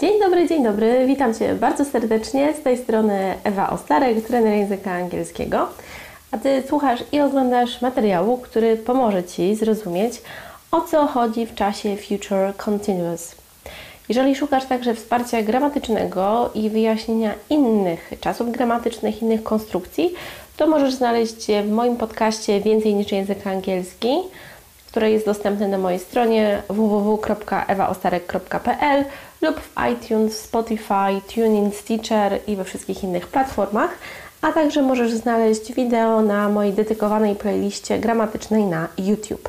Dzień dobry, dzień dobry. Witam Cię bardzo serdecznie. Z tej strony Ewa Ostarek, trener języka angielskiego. A Ty słuchasz i oglądasz materiału, który pomoże Ci zrozumieć, o co chodzi w czasie Future Continuous. Jeżeli szukasz także wsparcia gramatycznego i wyjaśnienia innych czasów gramatycznych, innych konstrukcji, to możesz znaleźć je w moim podcaście Więcej niż język angielski, które jest dostępne na mojej stronie www.ewaostarek.pl lub w iTunes, Spotify, TuneIn, Stitcher i we wszystkich innych platformach, a także możesz znaleźć wideo na mojej dedykowanej playliście gramatycznej na YouTube.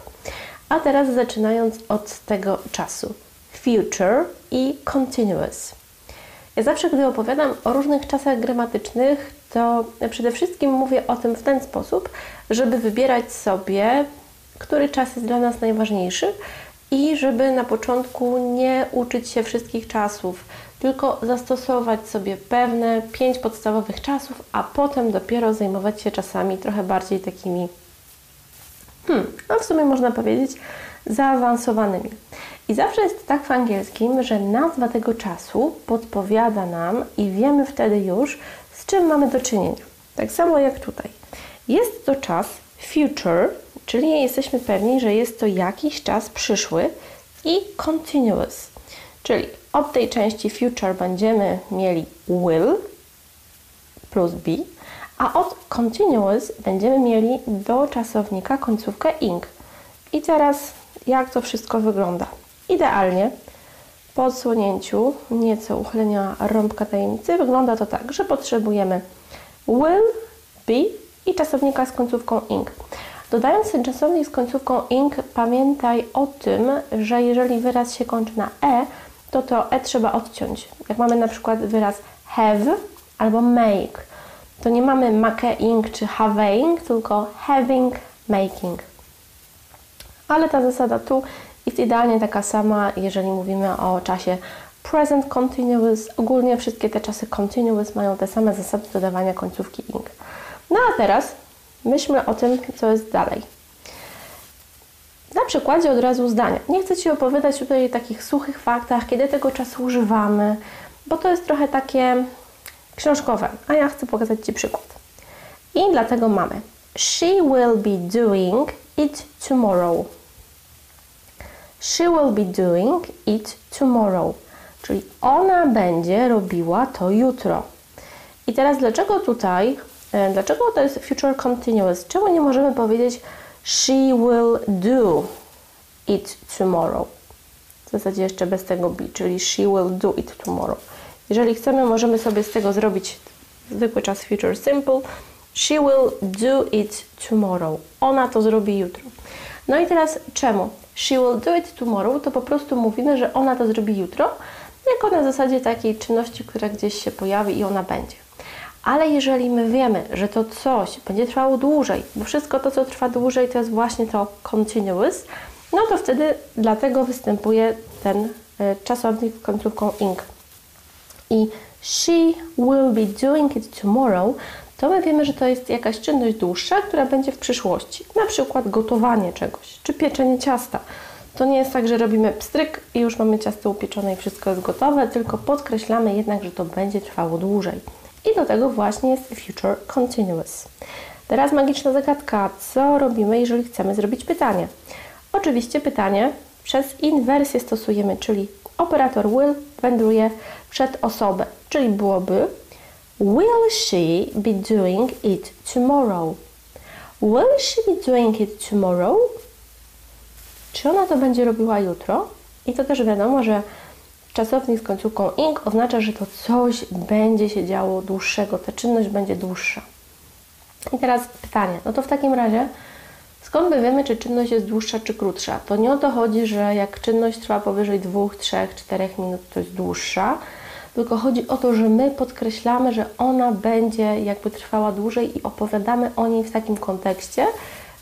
A teraz zaczynając od tego czasu. Future i continuous. Ja zawsze, gdy opowiadam o różnych czasach gramatycznych, to przede wszystkim mówię o tym w ten sposób, żeby wybierać sobie, który czas jest dla nas najważniejszy i żeby na początku nie uczyć się wszystkich czasów, tylko zastosować sobie pewne pięć podstawowych czasów, a potem dopiero zajmować się czasami trochę bardziej takimi, hmm, no w sumie można powiedzieć, zaawansowanymi. I zawsze jest tak w angielskim, że nazwa tego czasu podpowiada nam i wiemy wtedy już, z czym mamy do czynienia. Tak samo jak tutaj. Jest to czas future, czyli jesteśmy pewni, że jest to jakiś czas przyszły i continuous, czyli od tej części future będziemy mieli will plus be, a od continuous będziemy mieli do czasownika końcówkę ing. I teraz jak to wszystko wygląda? Idealnie po odsłonięciu nieco uchylenia rąbka tajemnicy wygląda to tak, że potrzebujemy will, be i czasownika z końcówką ing. Dodając ten czasownik z końcówką ing, pamiętaj o tym, że jeżeli wyraz się kończy na e, to to e trzeba odciąć. Jak mamy na przykład wyraz have albo make, to nie mamy making czy having, tylko having, making. Ale ta zasada tu jest idealnie taka sama, jeżeli mówimy o czasie present continuous. Ogólnie wszystkie te czasy continuous mają te same zasady dodawania końcówki ing. No a teraz myślmy o tym, co jest dalej. Na przykładzie od razu zdania. Nie chcę Ci opowiadać tutaj o takich suchych faktach, kiedy tego czasu używamy, bo to jest trochę takie książkowe, a ja chcę pokazać Ci przykład. I dlatego mamy She will be doing it tomorrow. She will be doing it tomorrow. Czyli ona będzie robiła to jutro. I teraz dlaczego tutaj dlaczego to jest future continuous? Czemu nie możemy powiedzieć she will do it tomorrow? W zasadzie jeszcze bez tego be, czyli she will do it tomorrow. Jeżeli chcemy, możemy sobie z tego zrobić zwykły czas future simple. She will do it tomorrow. Ona to zrobi jutro. No i teraz czemu? She will do it tomorrow to po prostu mówimy, że ona to zrobi jutro, jako na zasadzie takiej czynności, która gdzieś się pojawi i ona będzie. Ale jeżeli my wiemy, że to coś będzie trwało dłużej, bo wszystko to, co trwa dłużej, to jest właśnie to continuous, no to wtedy dlatego występuje ten y, czasownik końcówką ing. I she will be doing it tomorrow, to my wiemy, że to jest jakaś czynność dłuższa, która będzie w przyszłości. Na przykład gotowanie czegoś, czy pieczenie ciasta. To nie jest tak, że robimy pstryk i już mamy ciasto upieczone i wszystko jest gotowe, tylko podkreślamy jednak, że to będzie trwało dłużej. I do tego właśnie jest future continuous. Teraz magiczna zagadka. Co robimy, jeżeli chcemy zrobić pytanie? Oczywiście pytanie przez inwersję stosujemy, czyli operator will wędruje przed osobę, czyli byłoby Will she be doing it tomorrow? Will she be doing it tomorrow? Czy ona to będzie robiła jutro? I to też wiadomo, że czasownik z końcówką ing oznacza, że to coś będzie się działo dłuższego, ta czynność będzie dłuższa. I teraz pytanie, no to w takim razie skąd my wiemy, czy czynność jest dłuższa czy krótsza? To nie o to chodzi, że jak czynność trwa powyżej 2, 3, 4 minut, to jest dłuższa, tylko chodzi o to, że my podkreślamy, że ona będzie jakby trwała dłużej i opowiadamy o niej w takim kontekście,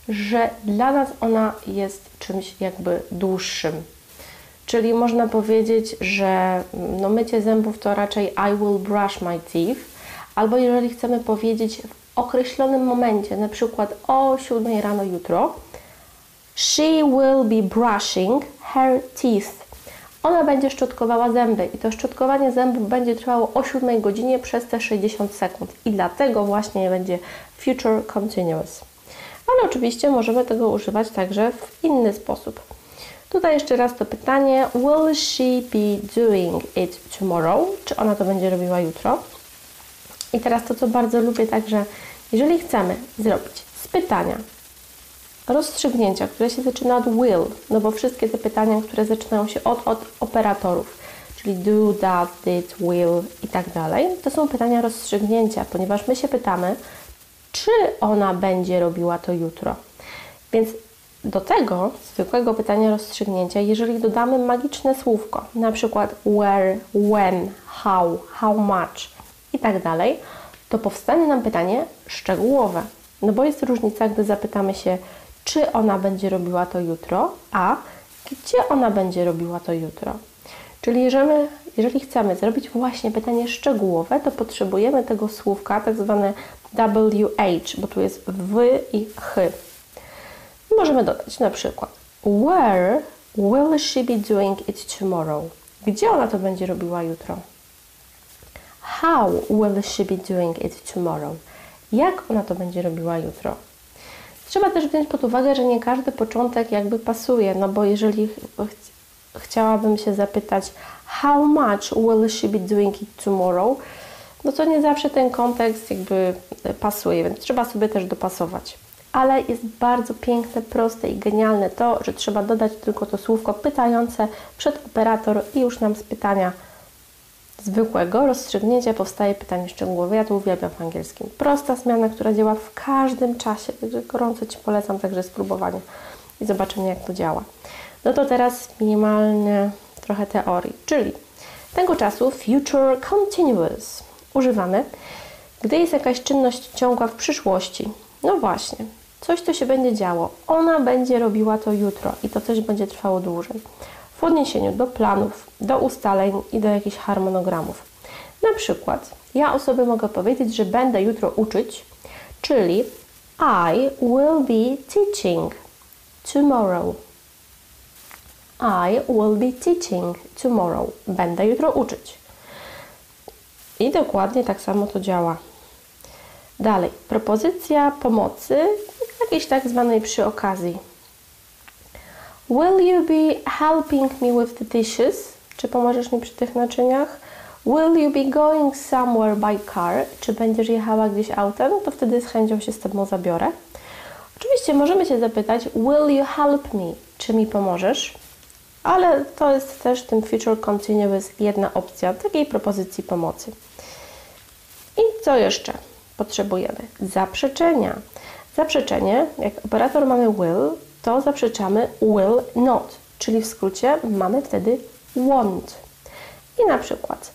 że dla nas ona jest czymś jakby dłuższym. Czyli można powiedzieć, że no mycie zębów to raczej I will brush my teeth, albo jeżeli chcemy powiedzieć w określonym momencie, na przykład o 7 rano jutro, she will be brushing her teeth. Ona będzie szczotkowała zęby i to szczotkowanie zębów będzie trwało o 7 godzinie przez te 60 sekund i dlatego właśnie będzie future continuous. Ale oczywiście możemy tego używać także w inny sposób. Tutaj jeszcze raz to pytanie: Will she be doing it tomorrow? Czy ona to będzie robiła jutro? I teraz to, co bardzo lubię, także jeżeli chcemy zrobić z pytania rozstrzygnięcia, które się zaczyna od will, no bo wszystkie te pytania, które zaczynają się od, od operatorów, czyli do, does, did, will i tak dalej, to są pytania rozstrzygnięcia, ponieważ my się pytamy, czy ona będzie robiła to jutro. Więc do tego zwykłego pytania rozstrzygnięcia, jeżeli dodamy magiczne słówko, na przykład where, when, how, how much i tak dalej, to powstanie nam pytanie szczegółowe. No bo jest różnica, gdy zapytamy się, czy ona będzie robiła to jutro, a gdzie ona będzie robiła to jutro. Czyli jeżeli, jeżeli chcemy zrobić właśnie pytanie szczegółowe, to potrzebujemy tego słówka, tak zwane WH, bo tu jest w i ch. Możemy dodać na przykład Where will she be doing it tomorrow? Gdzie ona to będzie robiła jutro? How will she be doing it tomorrow? Jak ona to będzie robiła jutro? Trzeba też wziąć pod uwagę, że nie każdy początek jakby pasuje, no bo jeżeli ch chciałabym się zapytać how much will she be doing it tomorrow, no to nie zawsze ten kontekst jakby pasuje, więc trzeba sobie też dopasować. Ale jest bardzo piękne, proste i genialne to, że trzeba dodać tylko to słówko pytające przed operator i już nam z pytania zwykłego rozstrzygnięcia powstaje pytanie szczegółowe. Ja to uwielbiam w angielskim. Prosta zmiana, która działa w każdym czasie, także gorąco Ci polecam także spróbowanie i zobaczenie, jak to działa. No to teraz minimalnie trochę teorii, czyli tego czasu future continuous używamy, gdy jest jakaś czynność ciągła w przyszłości. No właśnie, coś to się będzie działo. Ona będzie robiła to jutro i to coś będzie trwało dłużej w odniesieniu do planów, do ustaleń i do jakichś harmonogramów. Na przykład, ja o sobie mogę powiedzieć, że będę jutro uczyć, czyli I will be teaching tomorrow. I will be teaching tomorrow. Będę jutro uczyć. I dokładnie tak samo to działa. Dalej, propozycja pomocy, jakiejś tak zwanej przy okazji. Will you be helping me with the dishes? Czy pomożesz mi przy tych naczyniach? Will you be going somewhere by car? Czy będziesz jechała gdzieś autem? To wtedy z chęcią się z Tobą zabiorę. Oczywiście możemy się zapytać, will you help me? Czy mi pomożesz? Ale to jest też w tym future continuous jedna opcja takiej propozycji pomocy. I co jeszcze potrzebujemy? Zaprzeczenia. Zaprzeczenie, jak operator mamy will, to zaprzeczamy will not, czyli w skrócie mamy wtedy won't. I na przykład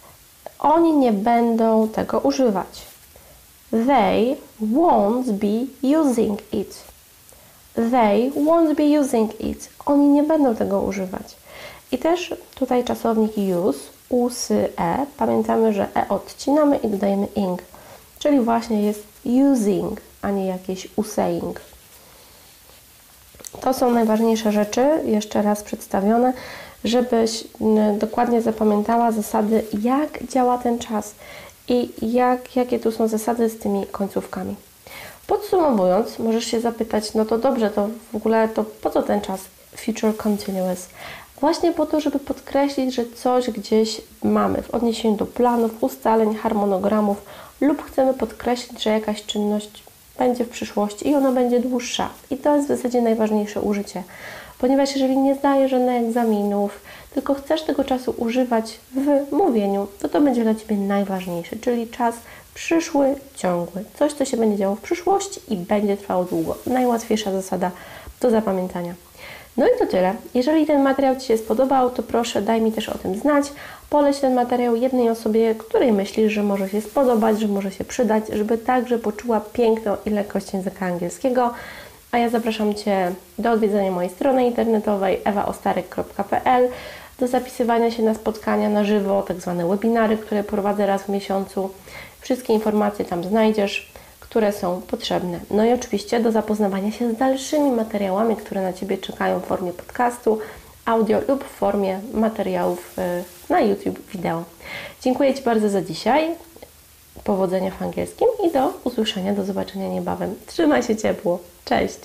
oni nie będą tego używać. They won't be using it. They won't be using it. Oni nie będą tego używać. I też tutaj czasownik use, usy, e. Pamiętamy, że e odcinamy i dodajemy ing. Czyli właśnie jest using, a nie jakieś usaying. To są najważniejsze rzeczy, jeszcze raz przedstawione, żebyś dokładnie zapamiętała zasady, jak działa ten czas i jak, jakie tu są zasady z tymi końcówkami. Podsumowując, możesz się zapytać, no to dobrze, to w ogóle to po co ten czas future continuous? Właśnie po to, żeby podkreślić, że coś gdzieś mamy w odniesieniu do planów, ustaleń, harmonogramów lub chcemy podkreślić, że jakaś czynność będzie w przyszłości i ona będzie dłuższa. I to jest w zasadzie najważniejsze użycie, ponieważ jeżeli nie zdajesz żadnych egzaminów, tylko chcesz tego czasu używać w mówieniu, to to będzie dla Ciebie najważniejsze, czyli czas przyszły, ciągły. Coś, co się będzie działo w przyszłości i będzie trwało długo. Najłatwiejsza zasada do zapamiętania. No i to tyle. Jeżeli ten materiał Ci się spodobał, to proszę daj mi też o tym znać. Poleć ten materiał jednej osobie, której myślisz, że może się spodobać, że może się przydać, żeby także poczuła piękno i lekkość języka angielskiego. A ja zapraszam Cię do odwiedzenia mojej strony internetowej ewaostarek.pl, do zapisywania się na spotkania na żywo, tak zwane webinary, które prowadzę raz w miesiącu. Wszystkie informacje tam znajdziesz które są potrzebne. No i oczywiście do zapoznawania się z dalszymi materiałami, które na Ciebie czekają w formie podcastu, audio lub w formie materiałów y, na YouTube wideo. Dziękuję Ci bardzo za dzisiaj. Powodzenia w angielskim i do usłyszenia, do zobaczenia niebawem. Trzymaj się ciepło. Cześć!